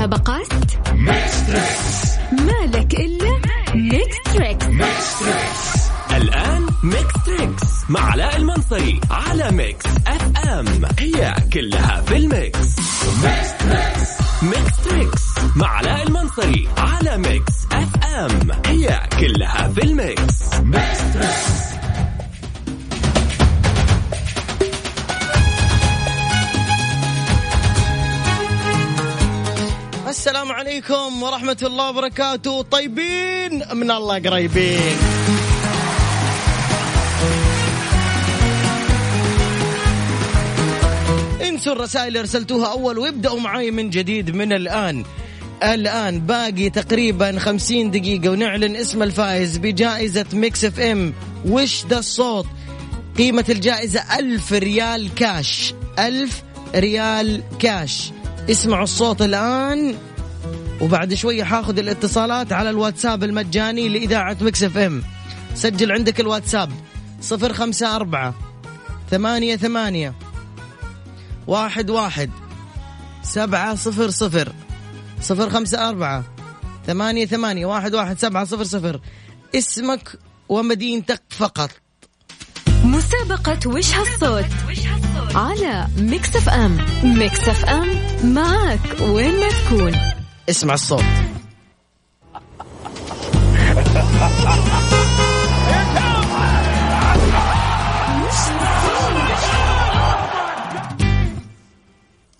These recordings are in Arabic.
المسابقات مالك إلا Mix Trix. الآن Mix Trix مع علاء المنصري على Mix FM. هي كلها في وبركاته. طيبين من الله قريبين. انسوا الرسائل اللي ارسلتوها أول وابدأوا معاي من جديد من الآن. الآن باقي تقريبا خمسين دقيقة ونعلن اسم الفائز بجائزة Mix FM وش ده الصوت؟ قيمة الجائزة ألف ريال كاش ألف ريال كاش اسمعوا الصوت الآن. وبعد شوية حاخذ الاتصالات على الواتساب المجاني لإذاعة Mix FM سجل عندك الواتساب. صفر خمسة أربعة ثمانية ثمانية واحد واحد سبعة صفر صفر. صفر خمسة أربعة ثمانية ثمانية واحد واحد سبعة صفر صفر. اسمك ومدينتك فقط. مسابقة وش هالصوت؟ على Mix FM Mix FM معك وين ما تكون. اسمع الصوت.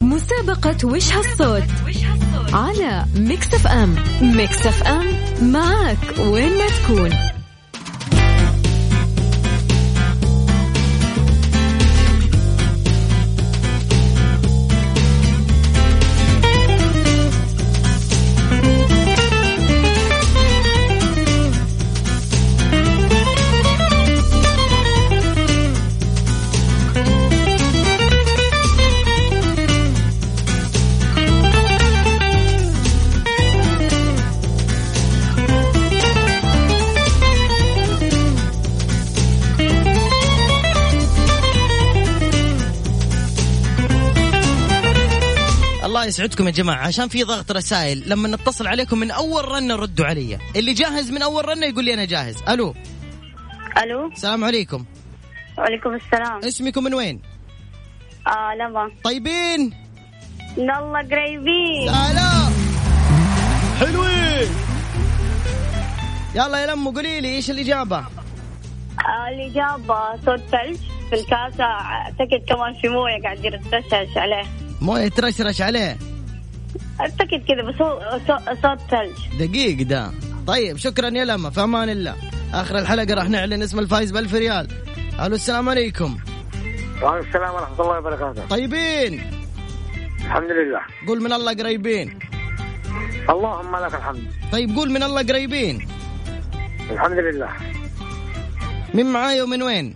مسابقة وش هالصوت؟ على Mix FM. Mix FM معك وين ما تكون. يسعدكم يا جماعة عشان في ضغط رسائل لما نتصل عليكم من أول رنة ردوا علي. اللي جاهز من أول رنة يقول لي أنا جاهز. ألو. ألو. السلام عليكم. وعليكم السلام. اسمكم من وين؟ آه لما طيبين؟ الله قريبين. لا لا. حلوين. يلا يا لمو قولي لي إيش الإجابة؟ آه الإجابة صوت ثلج في الكاسة. أعتقد كمان في موية قاعد يرتشش عليه. موية ترشرش عليه. أعتقد كذا بس هو صو- صوت ثلج. دقيق ده. طيب شكرا يا لما في أمان الله. آخر الحلقة راح نعلن اسم الفايز ب ريال. ألو السلام عليكم. وعليكم السلام ورحمة الله وبركاته. طيبين. الحمد لله. قول من الله قريبين. اللهم لك الحمد. طيب قول من الله قريبين. الحمد لله. من معاي ومن وين؟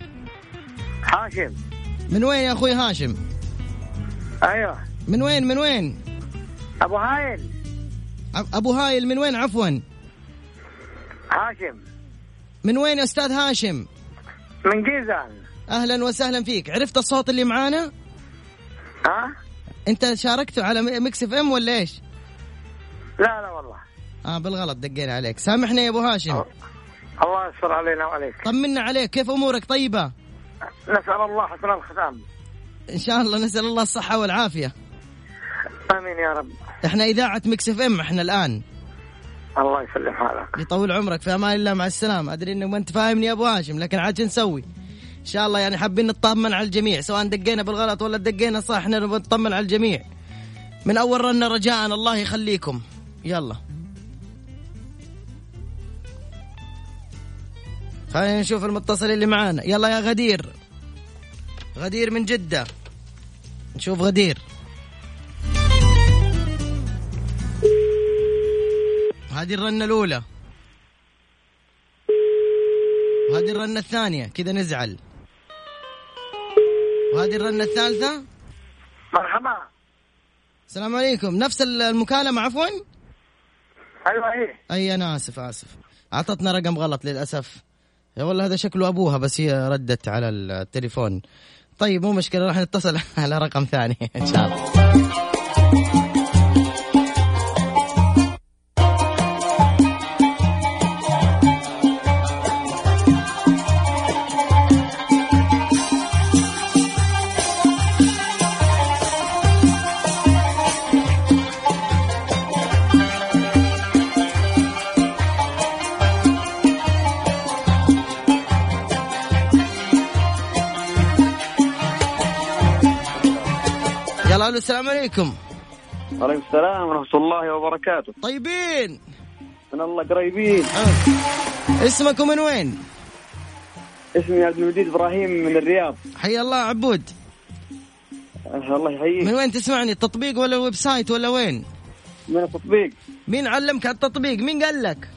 هاشم من وين يا أخوي هاشم؟ أيوه. من وين من وين؟ أبو هايل. أبو هايل من وين عفوا؟ هاشم. من وين يا أستاذ هاشم؟ من جيزان. أهلا وسهلا فيك. عرفت الصوت اللي معانا؟ ها؟ أنت شاركته على Mix FM ولا إيش؟ لا لا والله. آه بالغلط دقينا عليك. سامحنا يا أبو هاشم. الله يستر علينا وعليك. طمنا عليك. كيف أمورك؟ طيبة؟ نسأل الله حسن الختام. إن شاء الله نسأل الله الصحة والعافية. آمين يا رب. إحنا إذاعة Mix FM إحنا الآن. الله يسلم حالك. يطول عمرك في أمان الله مع السلامة. أدري إنك ما أنت فاهمني يا أبو هاشم لكن عاد نسوي؟ إن شاء الله يعني حابين نطمن على الجميع سواء دقينا بالغلط ولا دقينا صح إحنا نطمن على الجميع. من أول رنه رجاء الله يخليكم. يلا. خلينا نشوف المتصل اللي معانا. يلا يا غدير. غدير من جدة. نشوف غدير. هذه الرنة الأولى. وهذه الرنة الثانية كذا نزعل. وهذه الرنة الثالثة؟ مرحبا. السلام عليكم. نفس المكالمة عفوا؟ أيوه إيه. أي أنا آسف آسف. أعطتنا رقم غلط للأسف. يا والله هذا شكله أبوها بس هي ردت على التليفون. طيب مو مشكلة راح نتصل على رقم ثاني إن شاء الله. ألو السلام عليكم. وعليكم السلام ورحمة الله وبركاته. طيبين. من الله قريبين. آه. اسمكم من وين؟ اسمي عبد المجيد إبراهيم من الرياض. حي الله عبود. الله من يحييك وين تسمعني؟ التطبيق ولا ال website ولا وين؟ من التطبيق؟ مين علمك على التطبيق؟ مين قال لك؟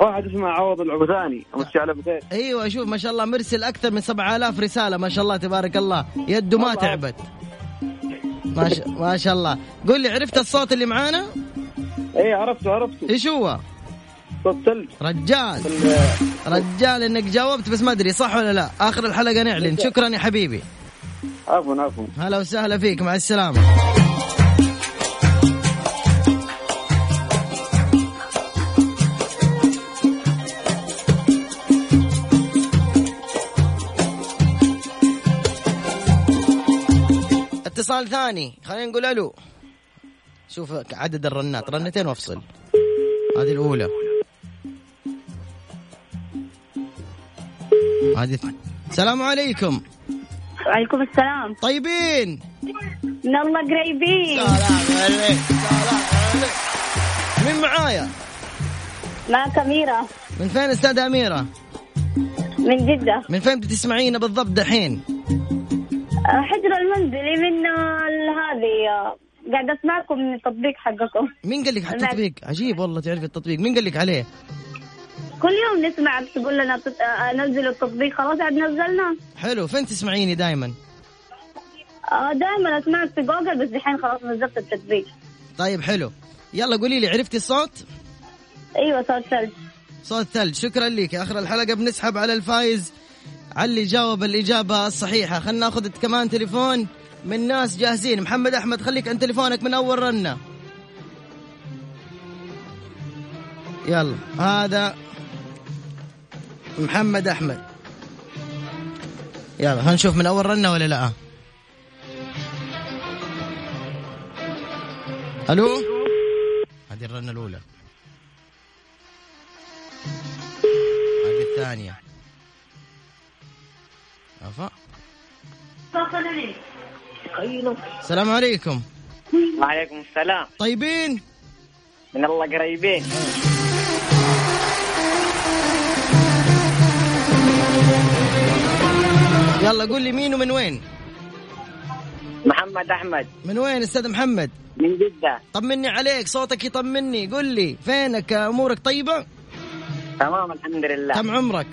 واحد اسمه عوض العبثاني امسي على بخير أيوه شوف ما شاء الله مرسل أكثر من 7000 رسالة ما شاء الله تبارك الله. يده ما. تعبت. ما شاء ما شاء الله. قول لي عرفت الصوت اللي معانا؟ إيه عرفته عرفته. إيش هو؟ صوت ثلج رجال. ال- رجال إنك جاوبت بس ما أدري صح ولا لا. آخر الحلقة نعلن. شكرا يا حبيبي. عفوا عفوا. هلا وسهلا فيك مع السلامة. اتصال ثاني. خلينا نقول ألو. شوف عدد الرنات. رنتين وأفصل. هذه الأولى. هذه السلام عليكم. وعليكم السلام. طيبين؟ من الله قريبين. سلام عليك سلام عليك. مين معايا؟ معك أميرة. من فين أستاذة أميرة؟ من جدة. من فين بتسمعينا بالضبط دحين؟ آه، حجر المنزلي من آه، هذه آه، قاعدة أسمعكم من التطبيق حقكم. مين قال لك على التطبيق؟ عجيب والله تعرف التطبيق، مين قال لك عليه؟ كل يوم نسمع تقول لنا تت- آه، نزلوا التطبيق. خلاص عاد نزلنا. حلو، فين تسمعيني دائما؟ دائما أسمعك في جوجل بس دحين خلاص نزلت التطبيق. طيب حلو، يلا قولي لي عرفتي الصوت؟ أيوة صوت ثلج. صوت ثلج، شكرا لك، آخر الحلقة بنسحب على الفايز. على اللي جاوب الإجابة الصحيحة، خلنا ناخذ كمان تليفون من ناس جاهزين، محمد أحمد خليك عن تليفونك من أول رنة. يلا هذا محمد أحمد. يلا خلينا نشوف من أول رنة ولا لا. ألو؟ هذه الرنة الأولى. هذه الثانية. عفا السلام عليكم. وعليكم السلام. طيبين؟ من الله قريبين. يلا قول لي مين ومن وين؟ محمد أحمد. من وين أستاذ محمد؟ من جدة. طمني عليك صوتك يطمني. قل لي فينك؟ أمورك طيبة؟ تمام الحمد لله. كم عمرك؟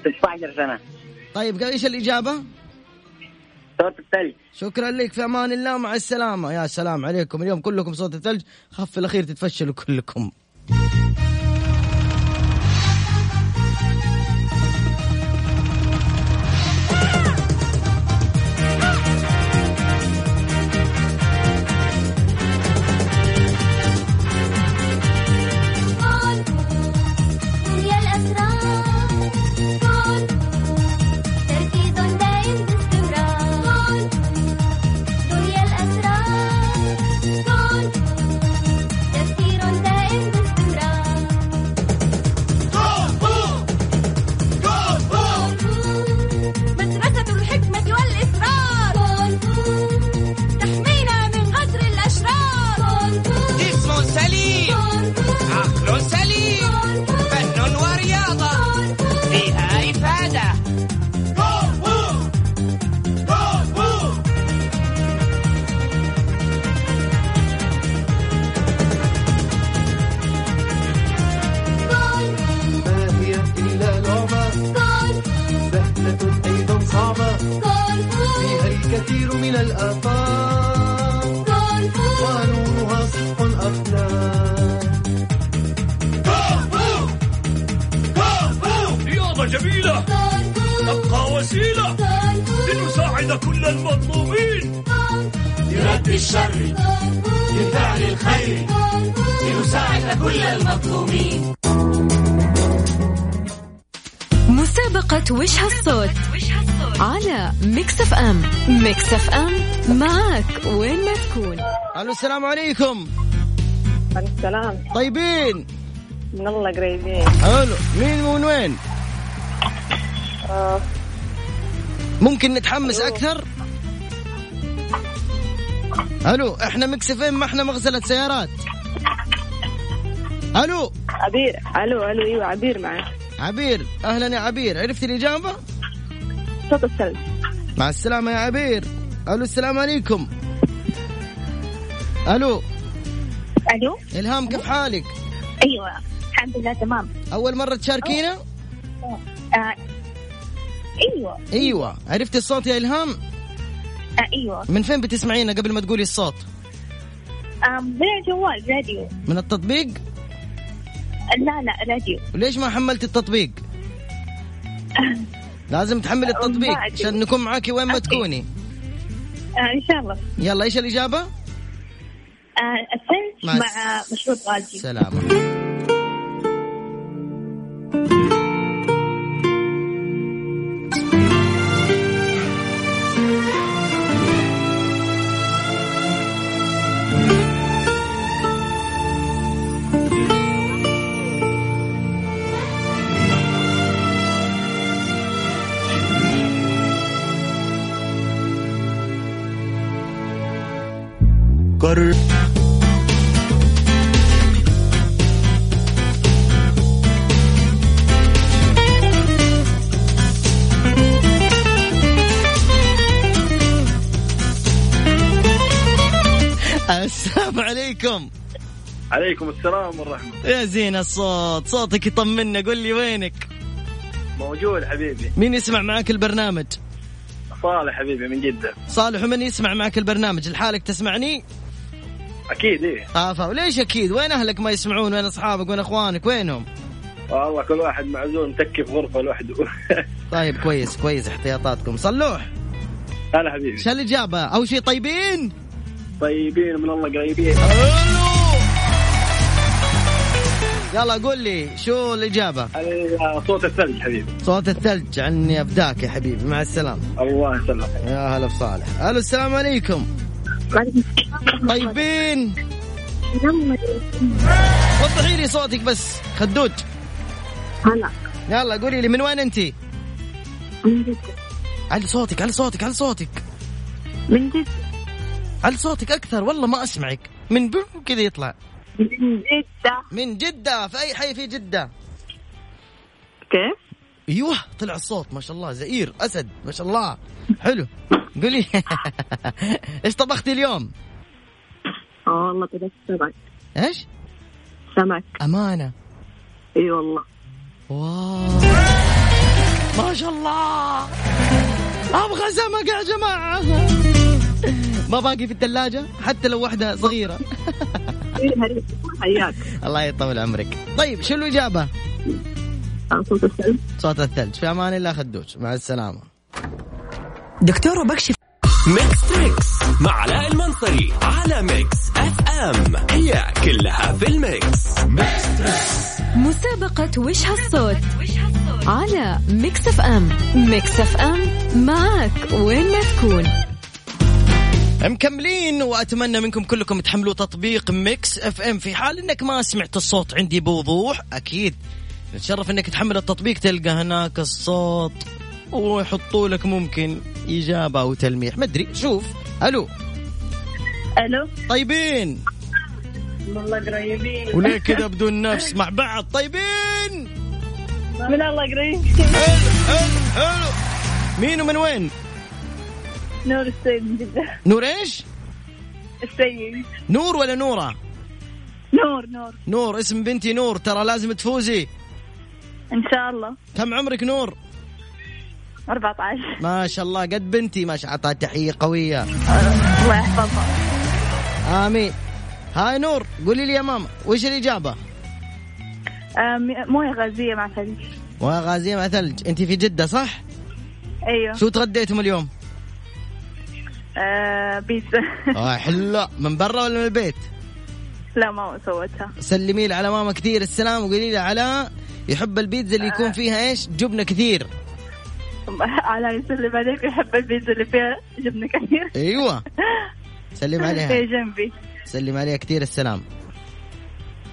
16 سنة. طيب قال إيش الإجابة؟ صوت الثلج. شكرا لك في أمان الله مع السلامة. يا سلام عليكم. اليوم كلكم صوت الثلج. خف الأخير تتفشلوا كلكم. تبقى وسيلة لنساعد كل المظلومين لرد الشر لفعل الخير لنساعد كل المظلومين مسابقة وش هالصوت؟ على Mix FM. Mix FM معك وين ما تكون. ألو السلام عليكم. السلام. طيبين؟ من الله قريبين. حلو مين ومن وين؟ ممكن نتحمس أكثر؟ ألو إحنا مكسفين ما إحنا مغسله سيارات. ألو. عبير ألو ألو أيوه عبير معك. عبير أهلا يا عبير. عرفتي الإجابة؟ صوت مع السلامة يا عبير. ألو السلام عليكم. ألو. ألو. إلهام كيف حالك؟ أيوه الحمد لله تمام. أول مرة تشاركينا؟ آه. أيوه. أيوه. عرفتي الصوت يا إلهام؟ آه أيوه. من فين بتسمعينا قبل ما تقولي الصوت؟ آه من الجوال راديو. من التطبيق؟ لا لا راديو. وليش ما حملت التطبيق؟ لازم تحمل التطبيق. عشان نكون معاكي وين ما. تكوني. آه إن شاء الله. يلا إيش الإجابة؟ آه الثلج مع مع, مشروب غازي. سلامه قرر السلام عليكم. عليكم السلام والرحمة. يا زين الصوت صوتك يطمنا قول لي وينك؟ موجود حبيبي. مين يسمع معك البرنامج؟ صالح حبيبي من جدة. صالح ومن يسمع معك البرنامج؟ لحالك تسمعني؟ أكيد إيه. افا وليش أكيد؟ وين أهلك ما يسمعون؟ وين أصحابك؟ وين أخوانك؟ وينهم؟ والله كل واحد معزول متكي في غرفة لوحده. طيب كويس كويس. احتياطاتكم. صلوح. هلا حبيبي. شو الاجابه اول شيء طيبين؟ طيبين من الله قريبين. يلا قول لي شو الاجابه على صوت الثلج حبيبي. صوت الثلج. عني افداك يا حبيبي. مع السلامة. الله يسلمك. يا هلا بصالح. ألو السلام عليكم. طيبين وضحي لي صوتك بس خدوج. هلا. يلا قولي لي من وين انت؟ من جدة. علي صوتك علي صوتك علي صوتك؟ من جدة. علي صوتك أكثر؟ والله ما أسمعك. من كذا يطلع. من جدة. من جدة في أي حي في جدة؟ كيف؟ أيوه طلع الصوت ما شاء الله زئير أسد ما شاء الله. حلو. قولي. إيش طبختي اليوم؟ آه والله طلعت سمك. إيش؟ سمك. أمانة. إي والله. واو. ما شاء الله. أبغى سمك يا جماعة. ما باقي في الثلاجة؟ حتى لو إيه هريب حياك الله يطول عمرك. طيب شو الإجابة؟ آه، صوت الثلج. صوت الثلج في أمان الله خدوش. مع السلامة. دكتور وبكشف Mix Trix مع علاء المنصري على Mix FM هي كلها في ال mix مسابقة وش هالصوت؟ على Mix FM Mix FM معك وين ما تكون. مكملين وأتمنى منكم كلكم تحملوا تطبيق Mix FM في حال إنك ما سمعت الصوت عندي بوضوح أكيد نتشرف إنك تحمل التطبيق تلقى هناك الصوت. ويحطوا لك ممكن إجابة أو تلميح. ما أدري. شوف. ألو. ألو. طيبين. والله قريبين. وليه كذا بدون نفس مع بعض. طيبين. من الله قريب. حلو حلو حلو مين ومن وين؟ نور السيد. من جدة نور إيش؟ السيد. نور ولا نورة؟ نور نور. نور. اسم بنتي نور. ترى لازم تفوزي. إن شاء الله. كم عمرك نور؟ 14 ما شاء الله قد بنتي ما شاء الله تحية قوية. الله يحفظها. آمين. هاي نور قولي لي يا ماما وش الإجابة؟ م- موية غازية مع ثلج. وغازية مع ثلج. أنت في جدة صح؟ أيوه. شو تغديتم اليوم؟ آه بيتزا. آه حلو. من برا ولا من البيت؟ لا ما سويتها. سلمي لي على ماما كثير السلام وقولي لي على يحب البيتزا اللي يكون فيها إيش؟ جبنة كثير. على يسلم عليك يحب البيتزا اللي فيها جبنة كثير. أيوه. سلم عليها. جنبي. سلم عليها كثير السلام.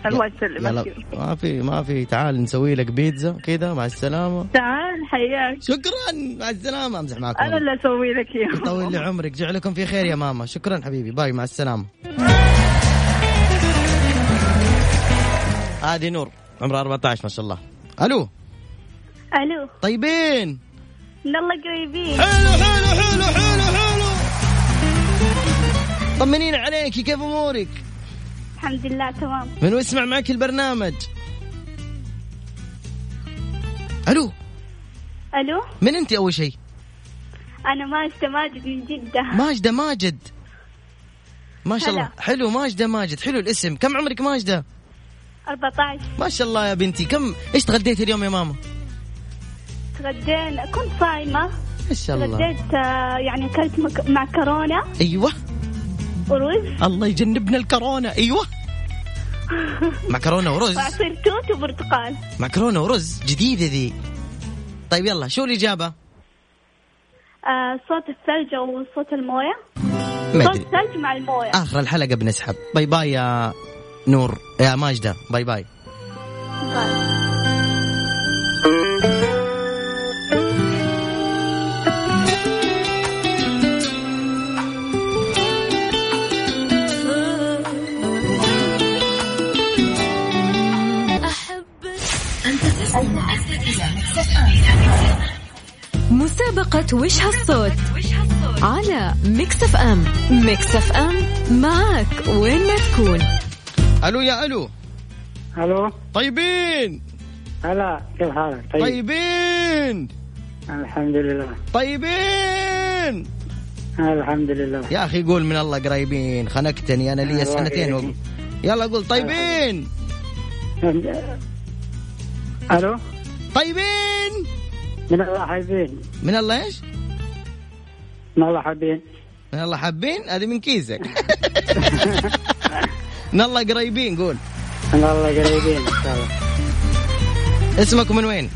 الله يسلمك. ما في ما في تعال نسوي لك بيتزا كذا مع السلامة. تعال حياك. شكرا. مع السلامة أمزح معكم. أنا اللي أسوي لك اياه يطول لي عمرك. جعلكم في خير يا ماما. شكرا حبيبي. باي مع السلامة. هذه نور. عمرها 14 ما شاء الله. ألو؟ ألو. طيبين. من الله قريبين. حلو حلو حلو حلو حلو. طمنين عليكي كيف أمورك؟ الحمد لله تمام. من يسمع معك البرنامج؟ ألو؟ ألو؟ من أنت أول شيء؟ أنا ماجدة ماجد من جدة. ماجدة ماجد. ما شاء الله. حلو ماجدة ماجد. حلو الاسم. كم عمرك ماجدة؟ 14 ما شاء الله يا بنتي. كم إيش تغديتي اليوم يا ماما؟ تغدينا كنت صايمة. ما شاء الله. تغديت آه، يعني أكلت مك... معكرونة أيوه. ورز. الله يجنبنا الكورونا. أيوه. معكرونه ورز. وعصير توت وبرتقال. معكرونه ورز. جديدة ذي. طيب يلا شو الإجابة؟ آه صوت الثلج أو صوت الموية. ما صوت الثلج مع الموية. آخر الحلقة بنسحب. باي باي يا نور. يا ماجدة باي باي. مسابقة وش هالصوت؟ على Mix FM. Mix FM معك وين ما تكون. ألو يا ألو. ألو. طيبين. هلا كيف حالك؟ طيب. طيبين. الحمد لله. طيبين. الحمد لله. يا أخي قول من الله قريبين. خنقتني أنا لي سنتين و... يلا قول. طيبين. ألو. طيبين. من الله حابين. من الله إيش؟ من الله حابين. من الله حابين؟ هذه من كيسك من الله قريبين قول من الله قريبين إن شاء الله اسمك من وين؟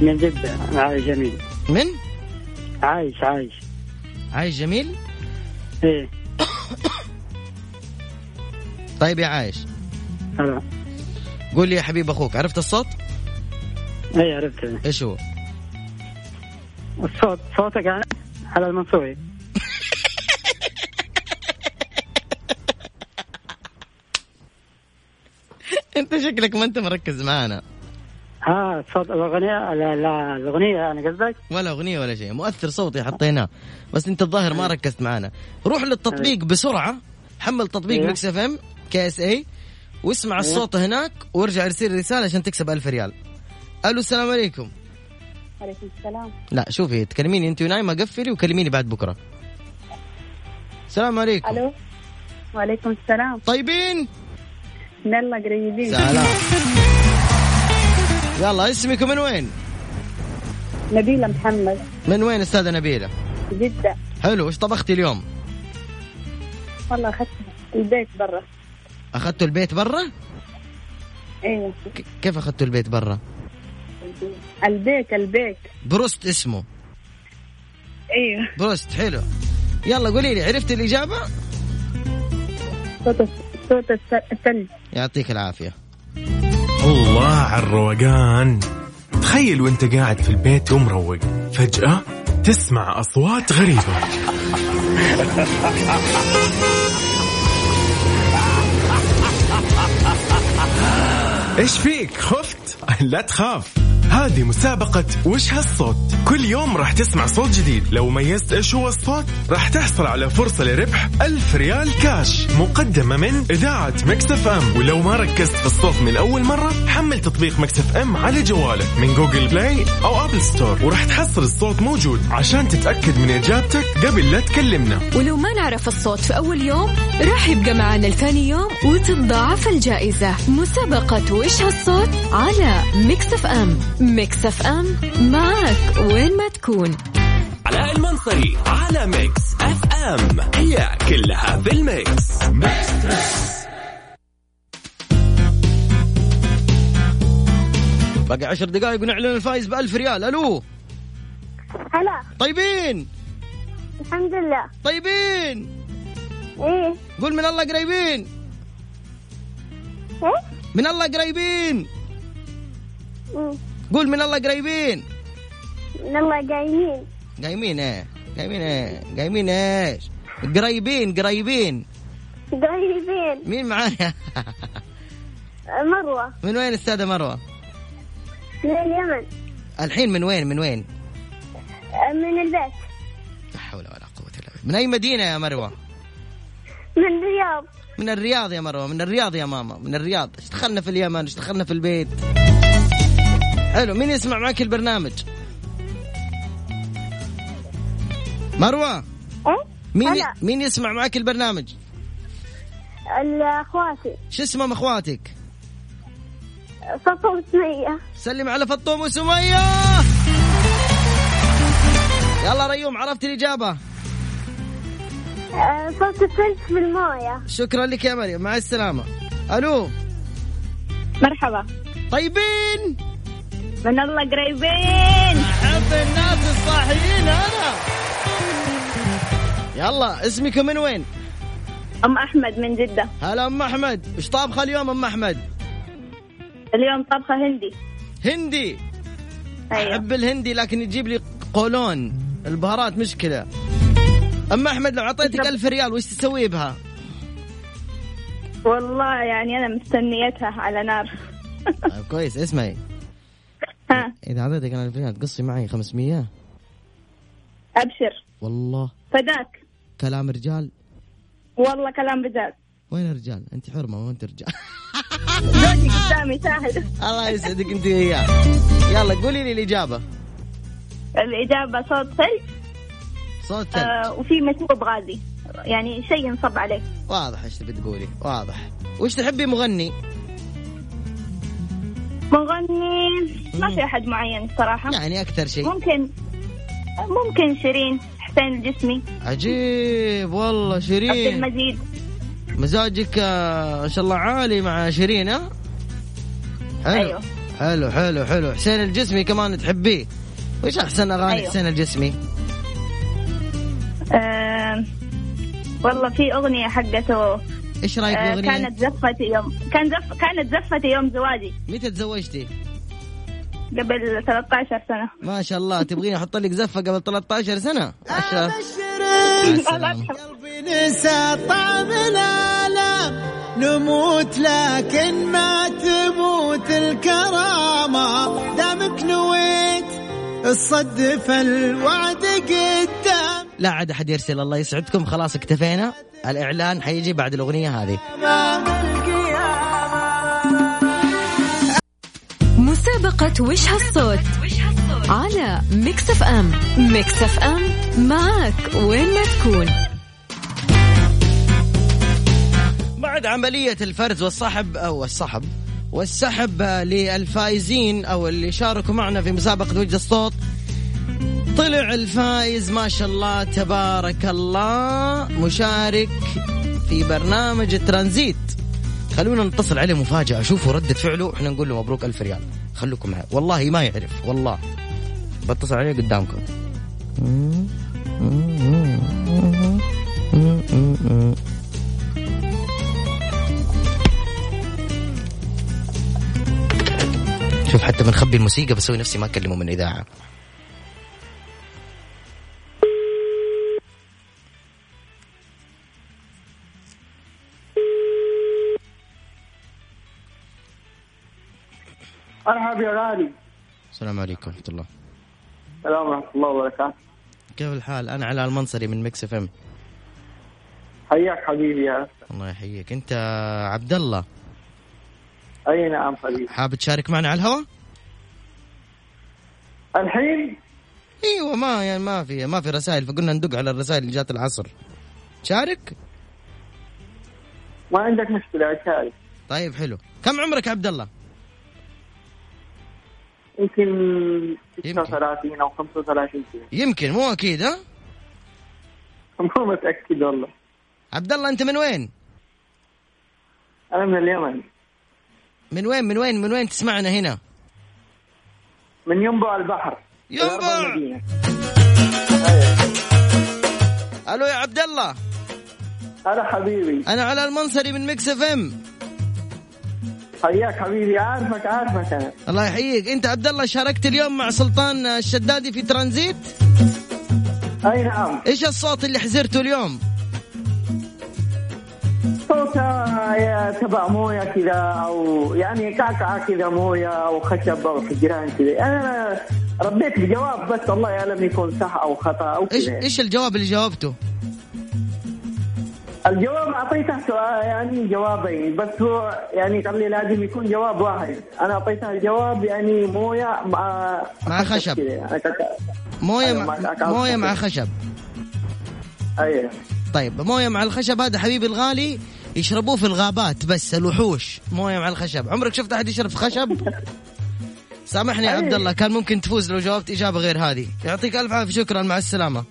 من جدة عايش جميل من؟ عايش عايش عايش جميل؟ إيه طيب يا عايش هلا قول لي يا حبيب أخوك عرفت الصوت؟ إيه عرفت إيش هو؟ الصوت صوتك يعني على المنصوري انت شكلك ما انت مركز معانا. ها صوت الأغنية؟ لا لا الأغنية يعني قصدك؟ ولا أغنية ولا شيء مؤثر صوتي حطيناه بس انت الظاهر ما ركزت معانا. روح للتطبيق بسرعة حمل تطبيق أيوه. Mix FM KSA واسمع الصوت هناك وارجع ارسل رسالة عشان تكسب ألف ريال. ألو السلام عليكم. عليكم السلام. لا شوفي تكلميني انت نايمه قفلي وكلميني بعد بكرة. السلام عليكم. ألو. وعليكم السلام. طيبين؟ الله قريبين. سلام. يلا اسمك من وين؟ نبيلة محمد. من وين أستاذة نبيلة؟ جدة. حلو إيش طبختي اليوم؟ والله أخذت البيت برا. أخذتوا البيت برا؟ أيوه كيف أخذتوا البيت برا؟ البيت البيت بروست اسمه. أيوه بروست حلو. يلا قولي لي عرفت الإجابة؟ صوت الثلج يعطيك العافية. الله على الروقان. تخيل وانت قاعد في البيت ومروق. فجأة تسمع أصوات غريبة. إيش فيك؟ خفت؟ لا تخاف. هذه مسابقة وش هالصوت؟ كل يوم راح تسمع صوت جديد. لو ميزت إيش هو الصوت راح تحصل على فرصة لربح ألف ريال كاش مقدمة من إذاعة مكسف أم. ولو ما ركزت في الصوت من أول مرة حمل تطبيق Mix FM على جوالك من Google Play أو Apple Store. وراح تحصل الصوت موجود عشان تتأكد من إجابتك قبل لا تكلمنا. ولو ما نعرف الصوت في أول يوم راح يبقى معنا الثاني يوم وتتضاعف الجائزة. مسابقة وش هالصوت على Mix FM. Mix FM معك وين ما تكون. علاء المنصري على Mix FM. هي كلها في ال Mix. باقي عشر دقائق ونعلن الفايز بألف ريال. ألو. هلا. طيبين. الحمد لله. طيبين. إيه. قول من الله قريبين. من الله قريبين. قول من الله قريبين من الله قايمين قايمين إيه قايمين إيه قايمين إيش قريبين قريبين قريبين مين معايا مروة من وين استاذة مروة من اليمن الحين من وين من وين من البيت لا حول ولا قوة الا بالله من اي مدينة يا مروة من الرياض من الرياض يا مروة من الرياض يا ماما من الرياض إيش دخلنا في اليمن إيش دخلنا في البيت. حلو. مين يسمع معك البرنامج؟ مروة مين هلا. مين يسمع معك البرنامج؟ الأخواتي. شو اسمهم أخواتك؟ فطور سمية سلم على فطوم وسمية. يلا ريوم عرفت الإجابة؟ آه، صوت الثلج في الموية. شكرا لك يا مريم مع السلامة. ألو. مرحبا. طيبين. من الله قريبين. أحب الناس الصاحيين أنا. يلا اسمك من وين؟ أم أحمد من جدة. هلا أم أحمد إيش طابخة اليوم أم أحمد؟ اليوم طبخه هندي. هندي؟ أيوه. أحب الهندي لكن يجيب لي قولون. البهارات مشكلة. أم أحمد لو أعطيتك ألف ريال وش تسوي بها؟ والله يعني أنا مستنيتها على نار. طيب كويس اسمعي. ها. إذا أعطيتك أنا ألف ريال تقصي معي 500 أبشر. والله. فداك. كلام رجال. والله كلام رجال. وين الرجال؟ أنت حرمة وانت رجال. زوجي قدامي شاهد الله يسعدك أنت وياه يلا قولي لي الإجابة. الإجابة صوت ثلج. صوت ثلج. آه وفي مشروب غازي. يعني شيء ينصب عليه. واضح إيش تبي تقولي واضح. وش تحبي مغني؟ مغني. ما في أحد معين الصراحه يعني أكثر شيء. ممكن ممكن شيرين حسين الجسمي. عجيب والله عبد شيرين المجيد. مزاجك آه، ما شاء الله عالي مع شيرين ها؟ حلو. أيوه. حلو حلو حلو. حسين الجسمي كمان تحبيه. وش أحسن أغاني أيوه. حسين الجسمي؟ آه والله في أغنية حقته إيش رأيك آه بأغنية؟ كانت زفتي يوم كان زف كانت زفتي يوم زواجي. متى تزوجتي؟ قبل 13 سنة. ما شاء الله تبغيني أحط لك زفة قبل 13 سنة؟ ما شاء مع السلامة. ننسى طعم الآلام. نموت لكن ما تموت الكرامة. دامك نويت الصد فالوعد قدام لا عاد أحد يرسل الله يسعدكم. خلاص اكتفينا. الإعلان حيجي بعد الأغنية هذه. مسابقة وش هالصوت؟ على Mix FM. Mix FM معك وين ما تكون. بعد عملية الفرز والصحب أو الصحب والسحب للفائزين أو اللي شاركوا معنا في مسابقة وجه الصوت طلع الفائز ما شاء الله تبارك الله. مشارك في برنامج الترانزيت خلونا نتصل عليه مفاجأة. شوفوا ردة فعله. إحنا نقول له مبروك ألف ريال. خلوكم معي. والله ما يعرف. والله. بتصل عليه قدامكم. شوف حتى بنخبي الموسيقى بسوي نفسي ما أكلمه من إذاعة. مرحبا يا غالي. السلام عليكم ورحمة الله. السلام ورحمة الله وبركاته. كيف الحال؟ أنا علاء المنصري من Mix FM. حياك حبيبي يا الله يحييك. أنت عبد الله. أي نعم حبيبي. حابب تشارك معنا على الهواء؟ الحين؟ إيوه ما يعني ما في ما في رسائل فقلنا ندق على الرسائل اللي جات العصر. تشارك؟ ما عندك مشكلة أشارك. طيب حلو. كم عمرك عبد الله؟ يمكن 36 أو 35 سنة. يمكن مو أكيد ها؟ مو متأكد والله. عبد الله أنت من وين؟ أنا من اليمن. من وين من وين من وين تسمعنا هنا؟ من ينبع البحر. ينبع. ألو يا عبد الله. هلا حبيبي. أنا علاء المنصري من Mix FM. حياك حبيبي عارفك عارفك أنا. الله يحييك. انت عبد الله شاركت اليوم مع سلطان الشدادي في ترانزيت؟ أي نعم. إيش الصوت اللي حزرته اليوم؟ صوتها يا تبع موية كذا أو يعني كعكعه كذا موية أو خشب أو حجران كذا. أنا رديت بجواب بس الله يعلم يكون صح أو خطأ أو إيش كذا إيش الجواب اللي جاوبته؟ الجواب أعطيته سؤال يعني جوابين بس هو يعني قال لي لازم يكون جواب واحد. أنا أعطيته الجواب يعني مويه مع مع خشب. يعني. مويه أيوة، مع مويه مع خشب. خشب. أيوه. طيب مويه مع الخشب هذا حبيبي الغالي يشربوه في الغابات بس الوحوش. مويه مع الخشب. عمرك شفت أحد يشرب خشب؟ سامحني يا عبد الله كان ممكن تفوز لو جاوبت إجابة غير هذه. يعطيك ألف عافية شكرا مع السلامة.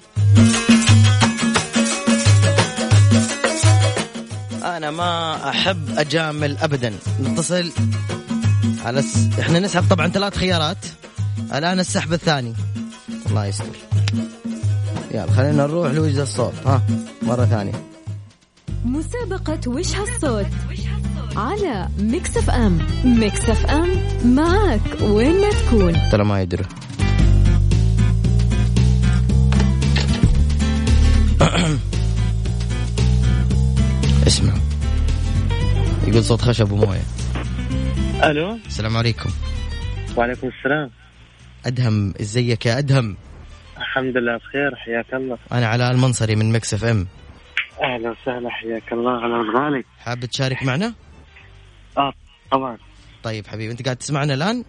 أنا ما أحب أجامل ابدا. نتصل. على س... إحنا نسحب طبعا ثلاث خيارات. الآن السحب الثاني. الله يستر. يلا خلينا نروح لوجه الصوت. ها مرة ثانية. مسابقة وش هالصوت على Mix FM. Mix FM معك وين ما تكون. ترى ما يدري. اسمع. يقول صوت خشب وموية. ألو؟ السلام عليكم. وعليكم السلام. أدهم إزيك يا أدهم؟ الحمد لله بخير حياك الله. أنا علاء المنصري من Mix FM. أهلا وسهلا حياك الله. على الغالي حاب تشارك معنا؟ آه طبعا. طيب حبيبي أنت قاعد تسمعنا الآن؟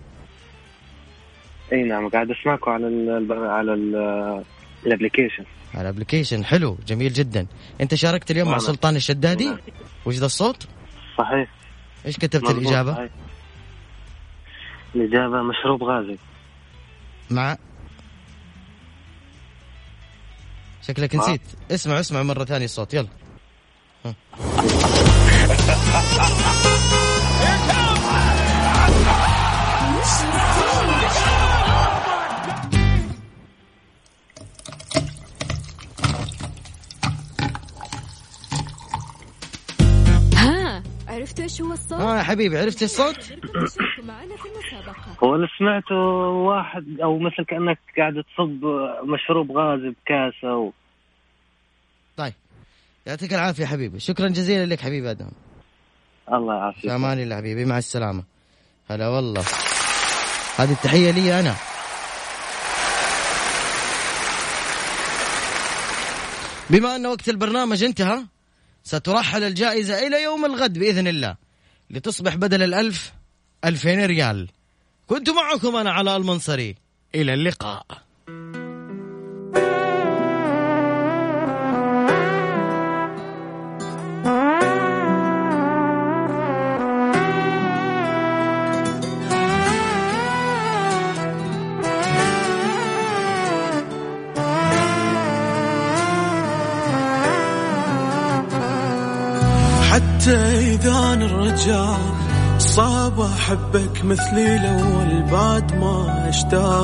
إي نعم قاعد أسمعكم على ال على ال- ال application على ال application حلو جميل جدا. أنت شاركت اليوم مع. سلطان الشدادي؟ وش ذا الصوت؟ صحيح. إيش كتبت الإجابة؟ صحيح. الإجابة مشروب غازي. مع؟ شكلك مع- نسيت. اسمع اسمع مرة ثانية الصوت يلا. عرفتوا إيش هو الصوت؟ آه يا حبيبي عرفت الصوت؟ معنا في المسابقة. هو اللي سمعته واحد أو مثل كأنك قاعد تصب مشروب غازي بكاسه و... طيب يعطيك العافية يا حبيبي. شكرا جزيلا لك حبيبي ادهم الله يعافيك. في أمان الله حبيبي مع السلامة. هلا والله. هذه التحية لي أنا. بما أن وقت البرنامج انتهى سترحل الجائزة إلى يوم الغد بإذن الله لتصبح بدل الألف ألفين ريال. كنت معكم أنا علاء المنصري. إلى اللقاء. حتى إذا الرجال صعب أحبك مثلي الأول بعد ما اشتاق.